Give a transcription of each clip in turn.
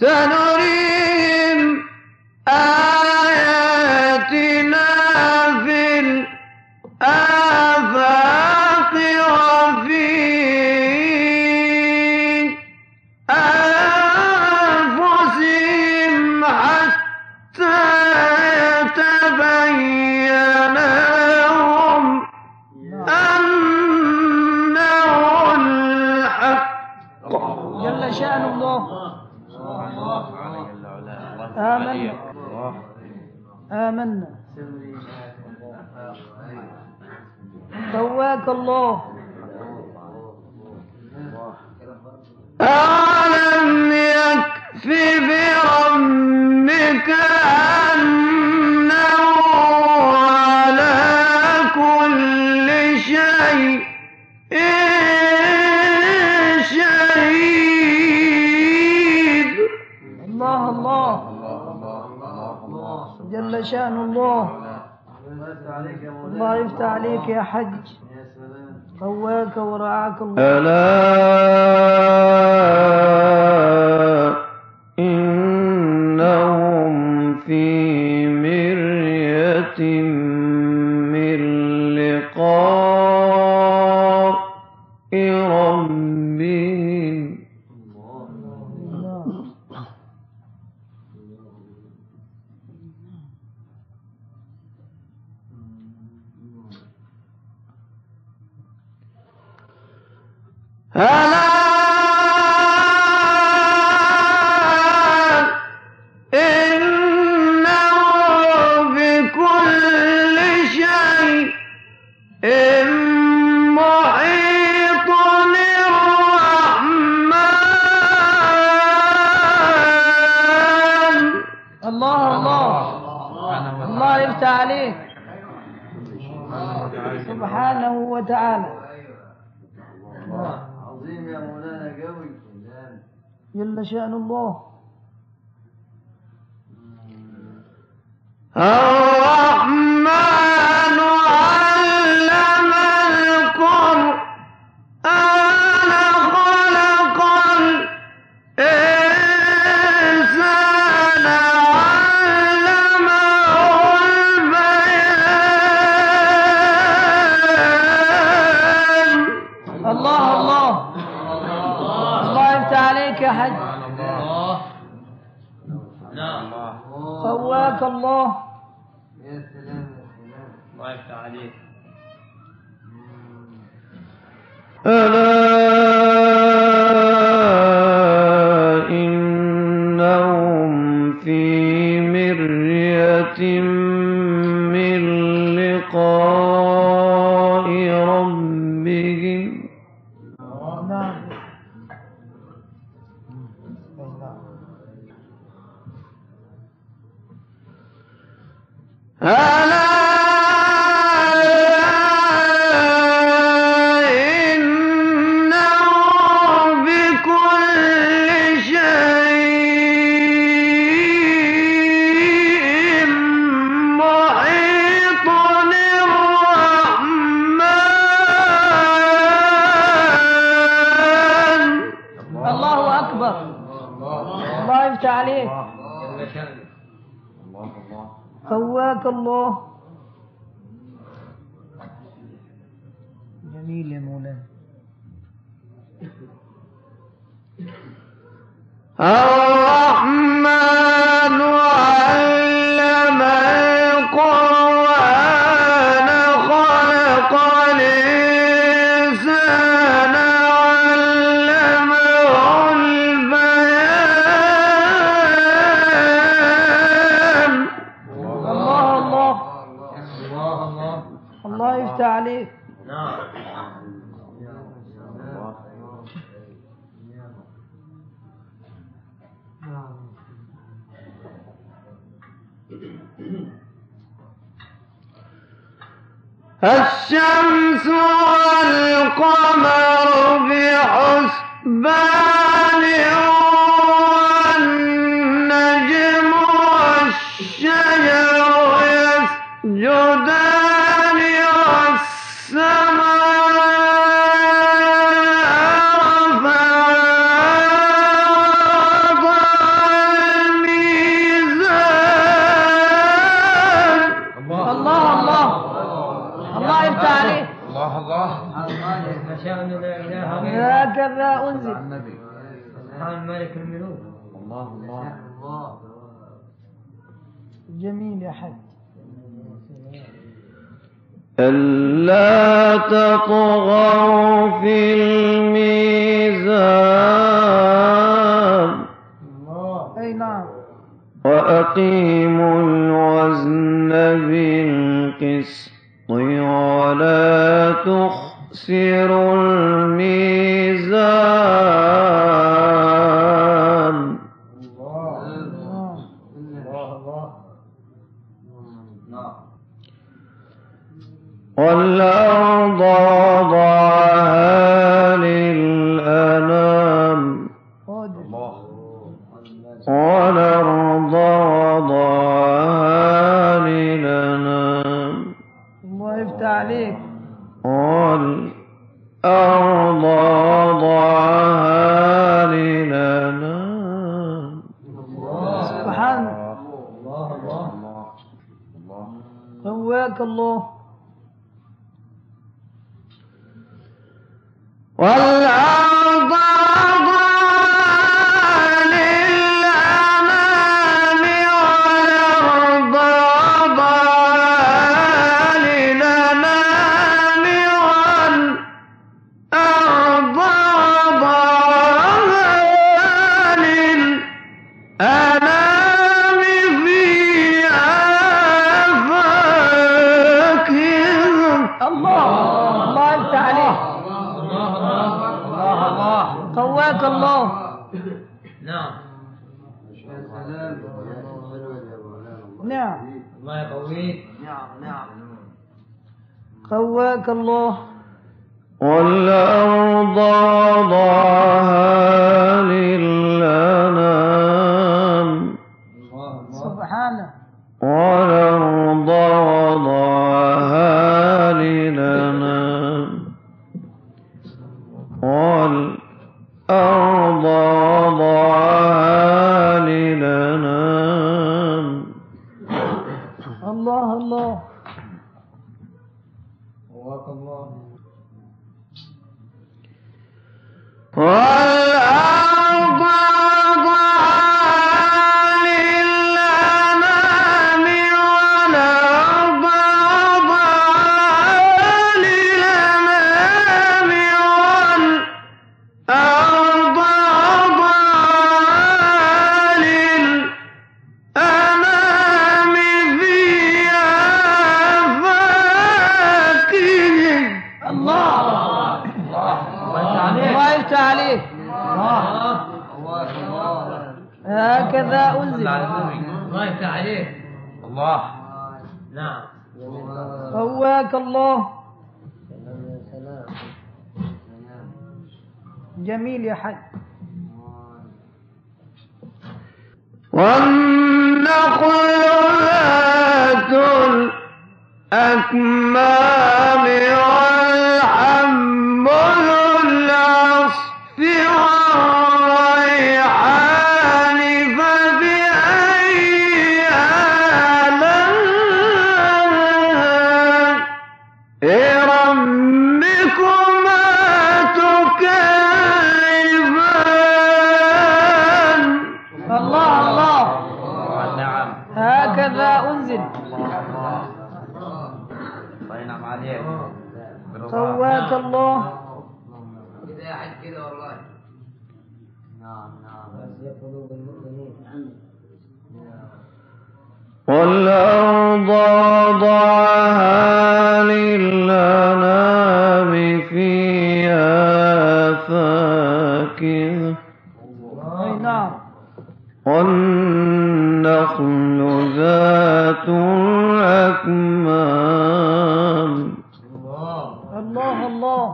سنريد الله. ألم يكف بربك الله الله. الله. الله يفتح عليك يا حج قواك ورعاك الله. ألا نعم. الله. قواك الله. يا سلام يا سلام. الله يفتح عليك ألا الشمس والقمر بحسبان لا تطغوا في الميزان. وأقيموا الوزن بالقسط ولا تخسروا الميزان. الله. الله أنت عليه. الله الله. الله قواك الله. نعم. نعم. الله يقويك. نعم نعم. قواك الله. والأرض الله لله هكذا أنزل الله يفتح عليك الله. نعم. قواك الله. جميل يا حي. والنقل ذات الأكمام والأكمام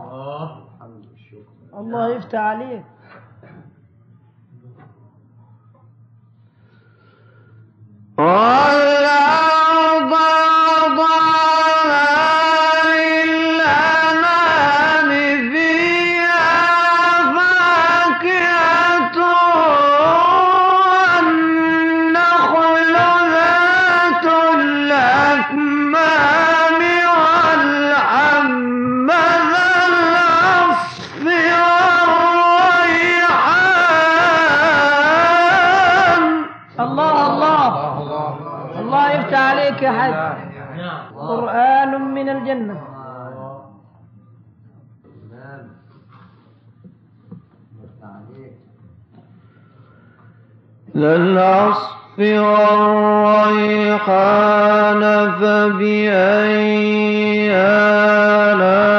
الله الله يفتح عليك. قال والريحان فبأي آلاء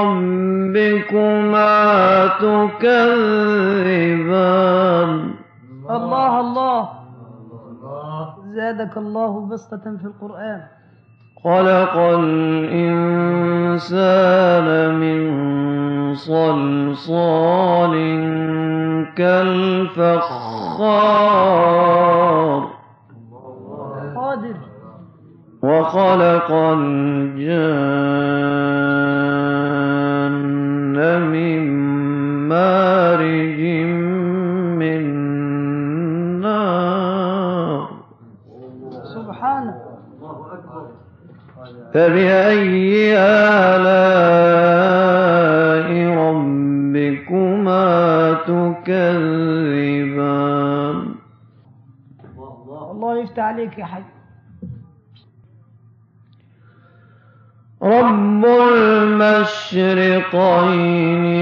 ربكما تكذبان؟ الله الله. زادك الله بسطة في القرآن. خلق الإنسان من صلصال كالفخار وخلق الجن من مارج من نار. سبحانه فبأي آلاء عليك يا حي. رب المشرقين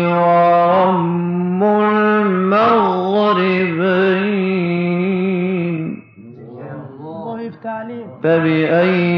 ورب المغربين. فبأي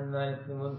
مالك الملك.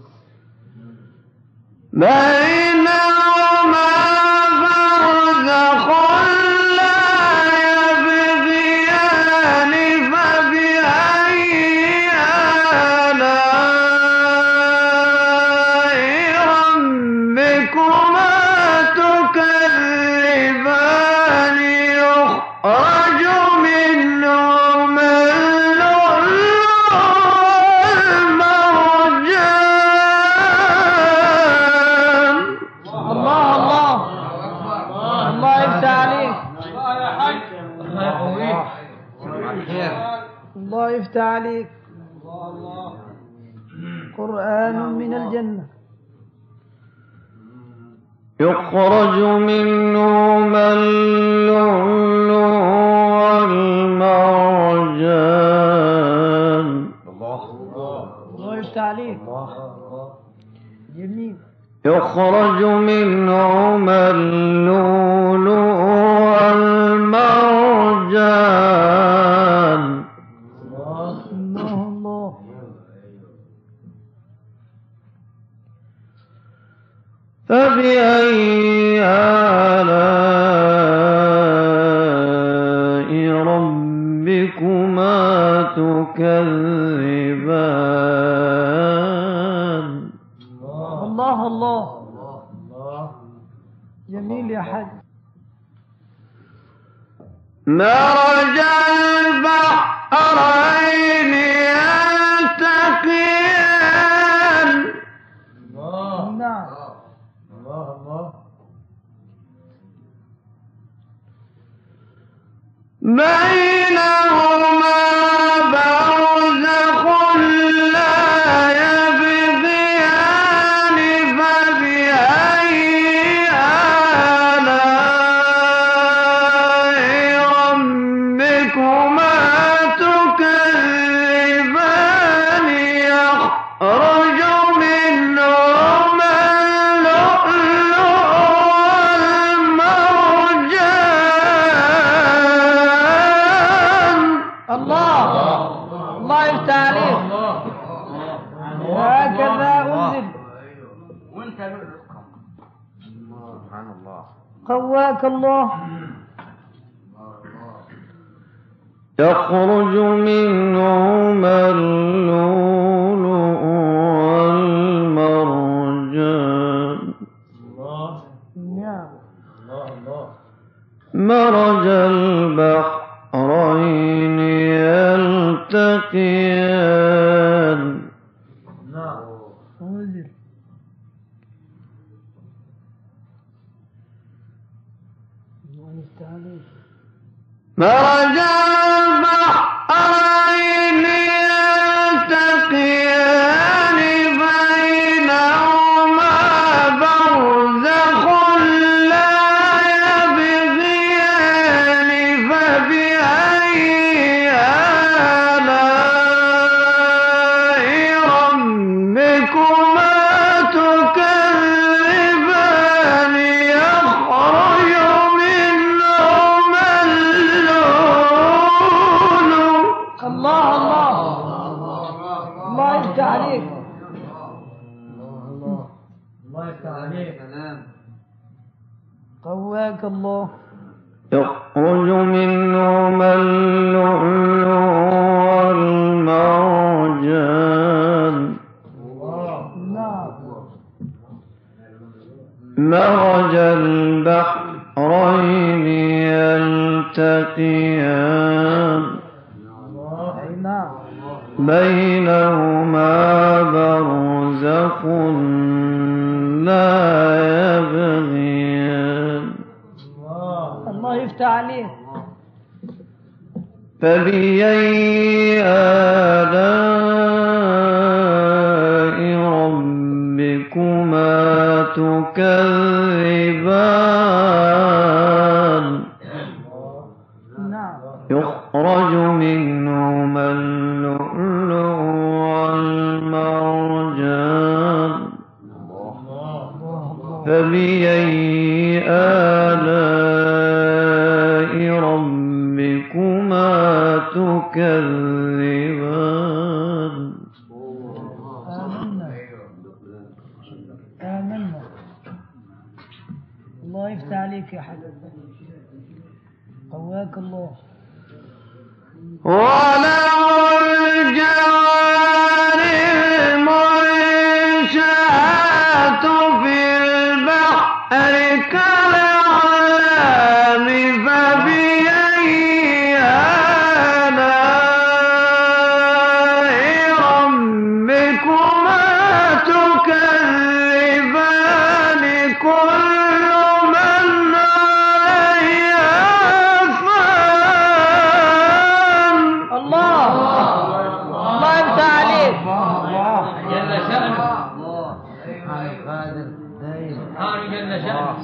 No! متقيان بينهما برزق لا يبغيان الله يفتح عليه فبأي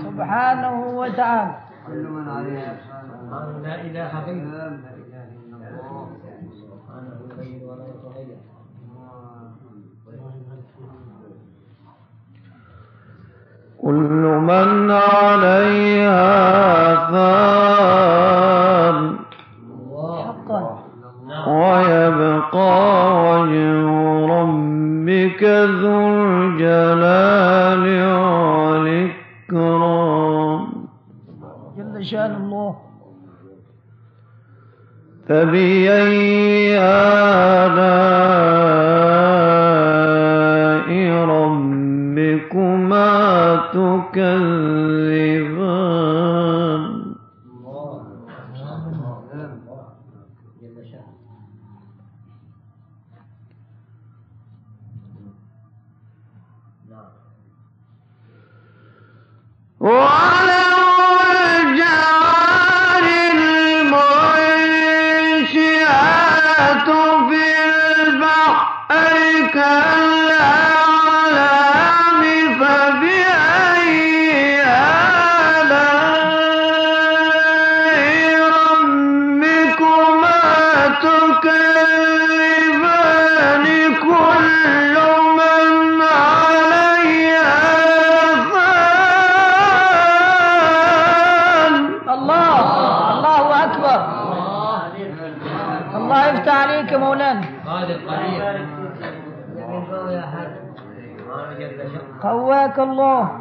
سبحانه وتعالى كل من عليه لا إله إلا الله. سبحانه كل من عليها الله.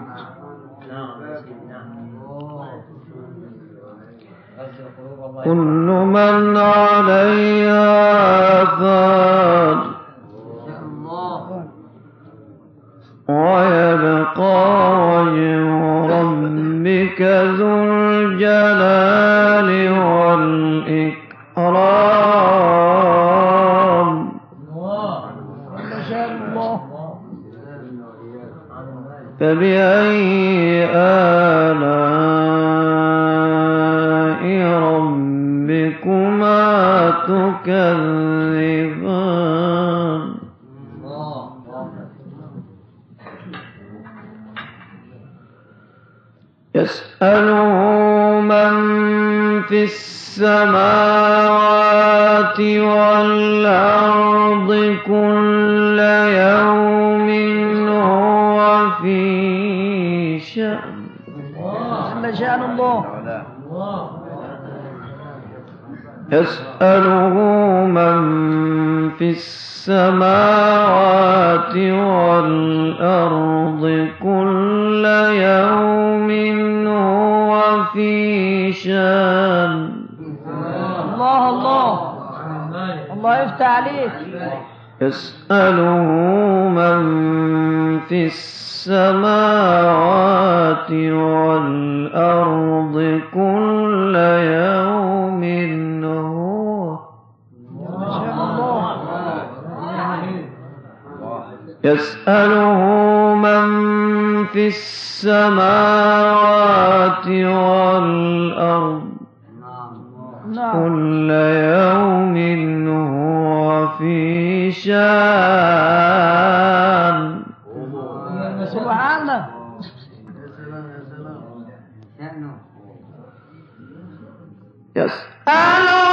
يسأله من في السماوات والأرض كل يوم هو في شأن. جل شأن الله. يسأله من في السماوات والأرض الله يفتح عليك يسأله من في السماوات والأرض كل يوم هو يسأله من في السماوات والأرض نعم. كل يسأله من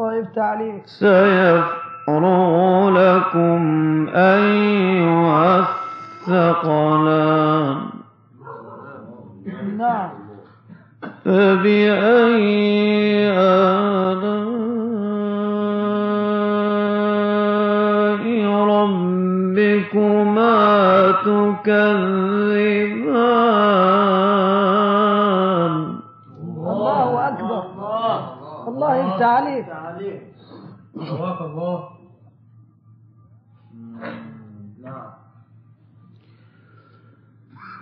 يفتح عليك سيفرغ لكم أيها الثقلان. نعم. فبأي آلاء ربكما تكذبان؟ الله أكبر. الله يفتح جزاك الله.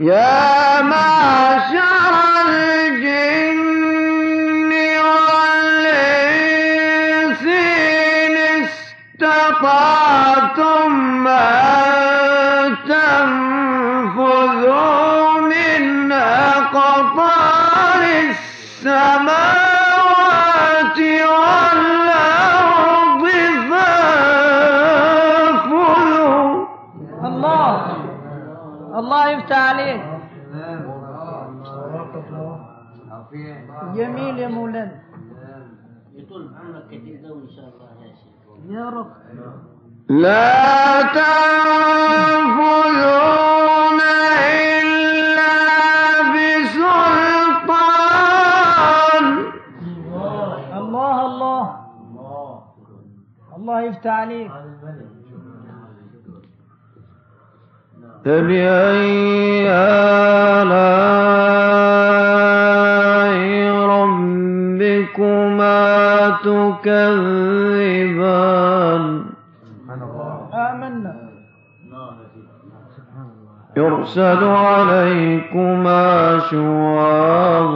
يا معشر الجن والإنس إن استطعتم أن تنفذوا من أقطار السماوات الله يفتح عليك جميل يا مولانا يطول عمرك كثير وان شاء الله يا شيخ يا رب لا تنفذون إلا بسلطان. الله الله. الله يفتح عليك. فبأي ربكما تكذبان آمنا. يرسل عليكما شواظ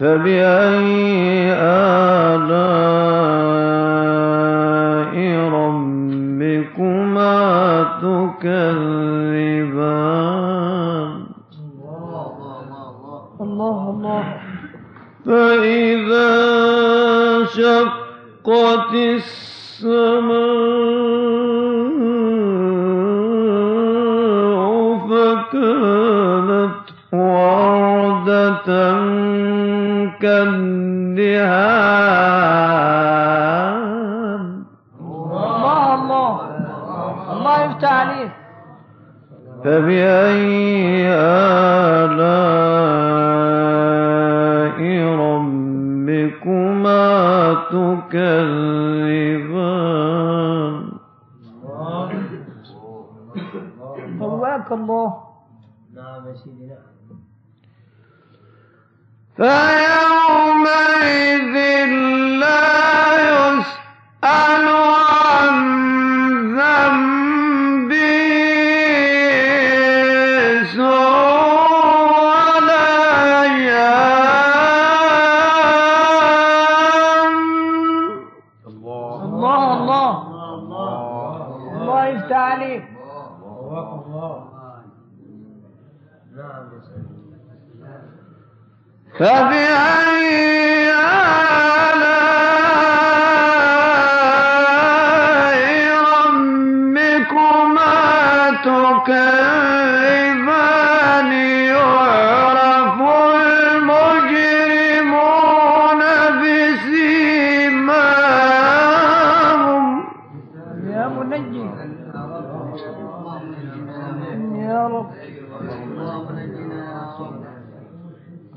فبأي آلاء ربكما تكذبان الله الله الله الله فإذا شقت السماء النهام الله الله. الله يفتح عليك. فبأي آلاء ربكما تكذبان؟ قواك الله. نعم يا سيدي نعم. رب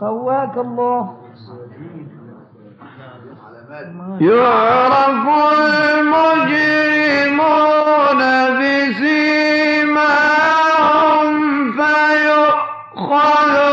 قواك الله. يعرف المجرمون بسيماهم فيؤخذون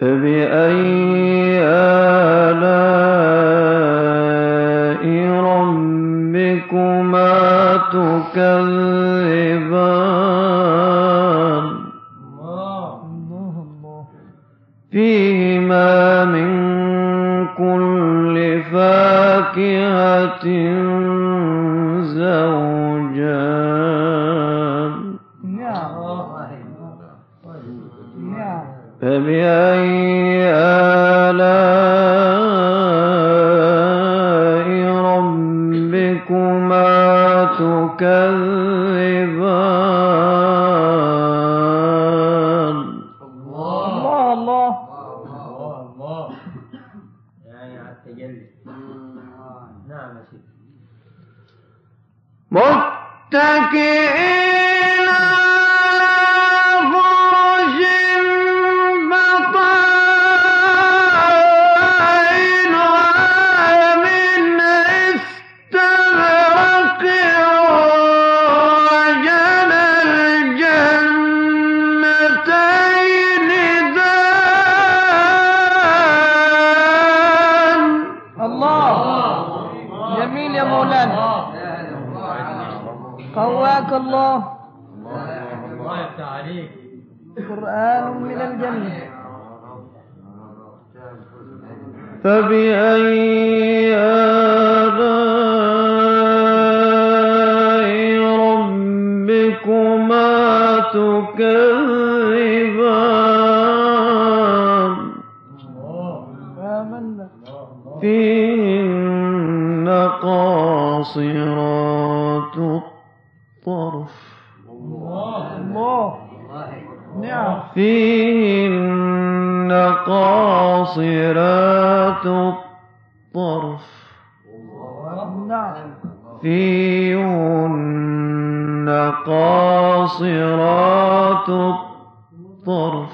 فبأي آلاء التجلي آه، نعم. آه، نعم يا شيخ. متكئين. فبأي آلاء ربكما تكذبان؟ فيهن قاصرات الطرف. الله. نعم. فيهن قاصرات قاصرات الطرف.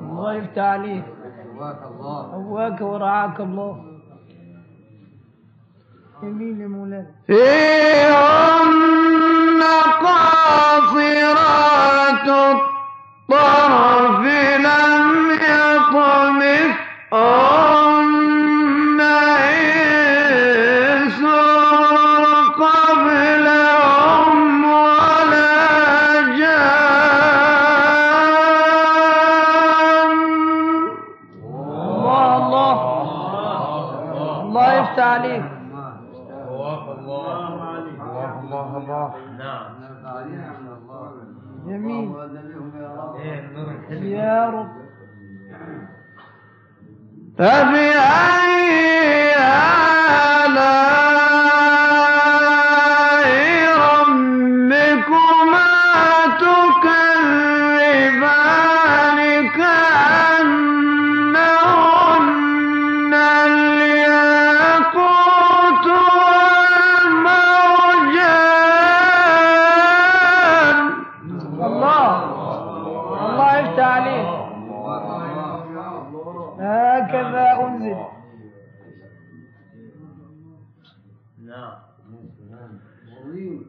الله يفتح عليك. قواك ورعاك الله. امين يا مولانا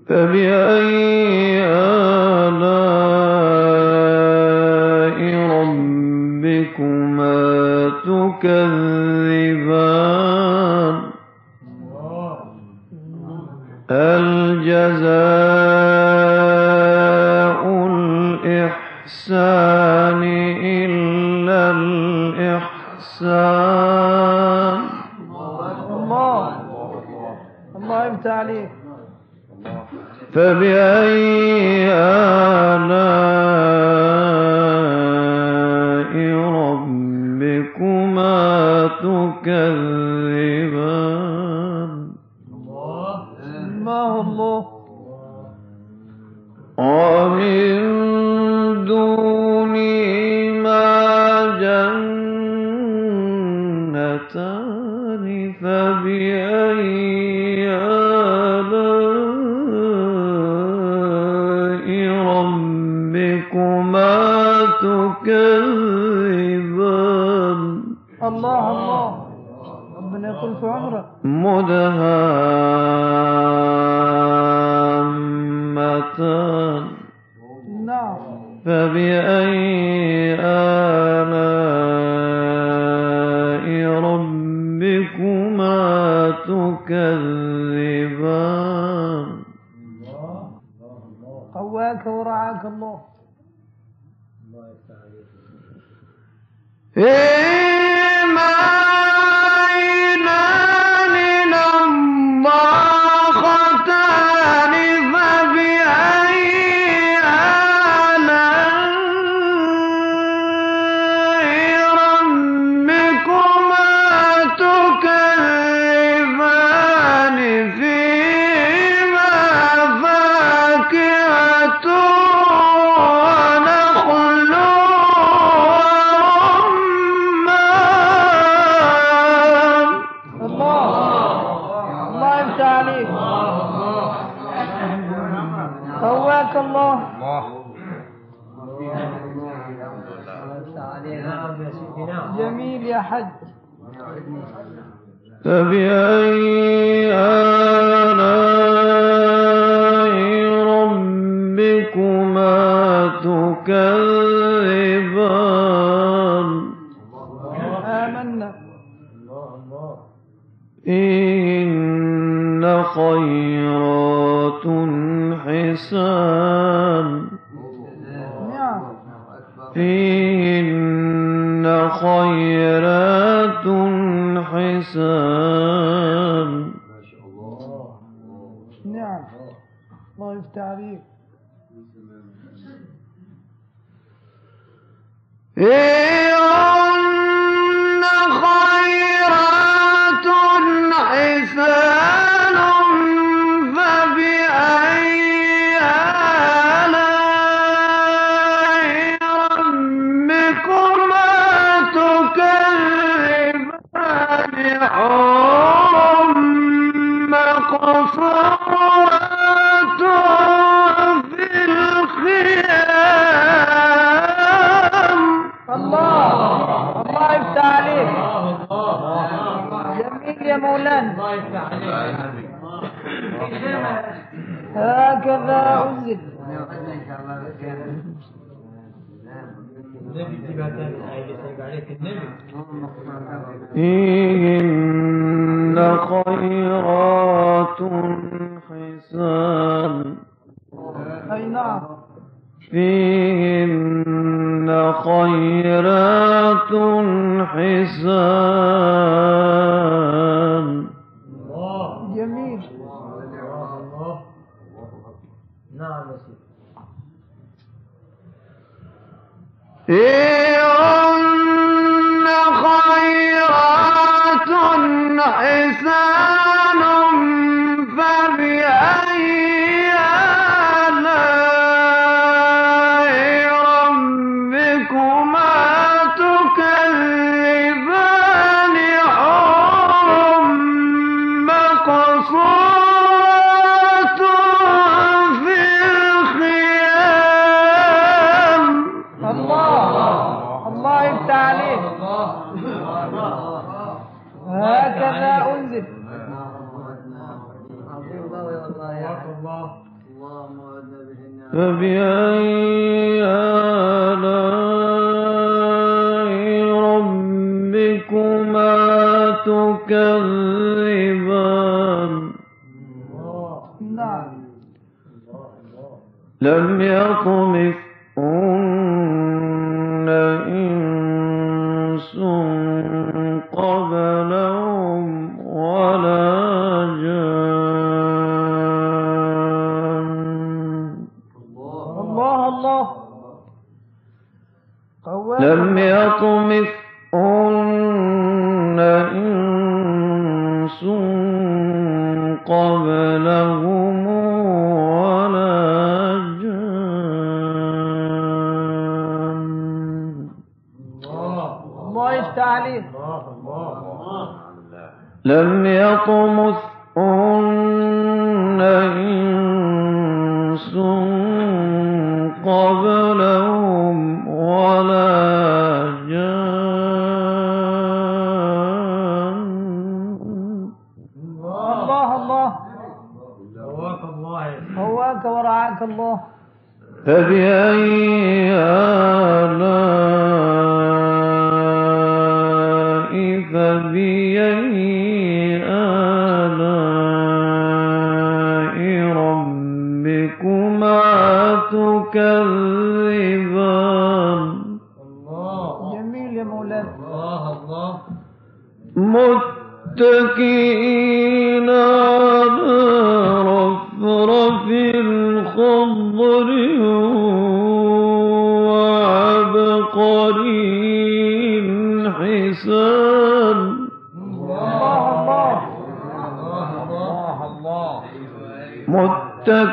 فبأي نعم. فبأي آلاء ربكما تكذبان؟ قواك ورعاك الله. الله يفتح عليك إن خيرات حسان. إن خيرات حسان. ما شاء الله نعم. الله يفتح عليك. فيهن خيرات حسان الله جميل. الله نعم يا سيدي. لَهُ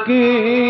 متكئين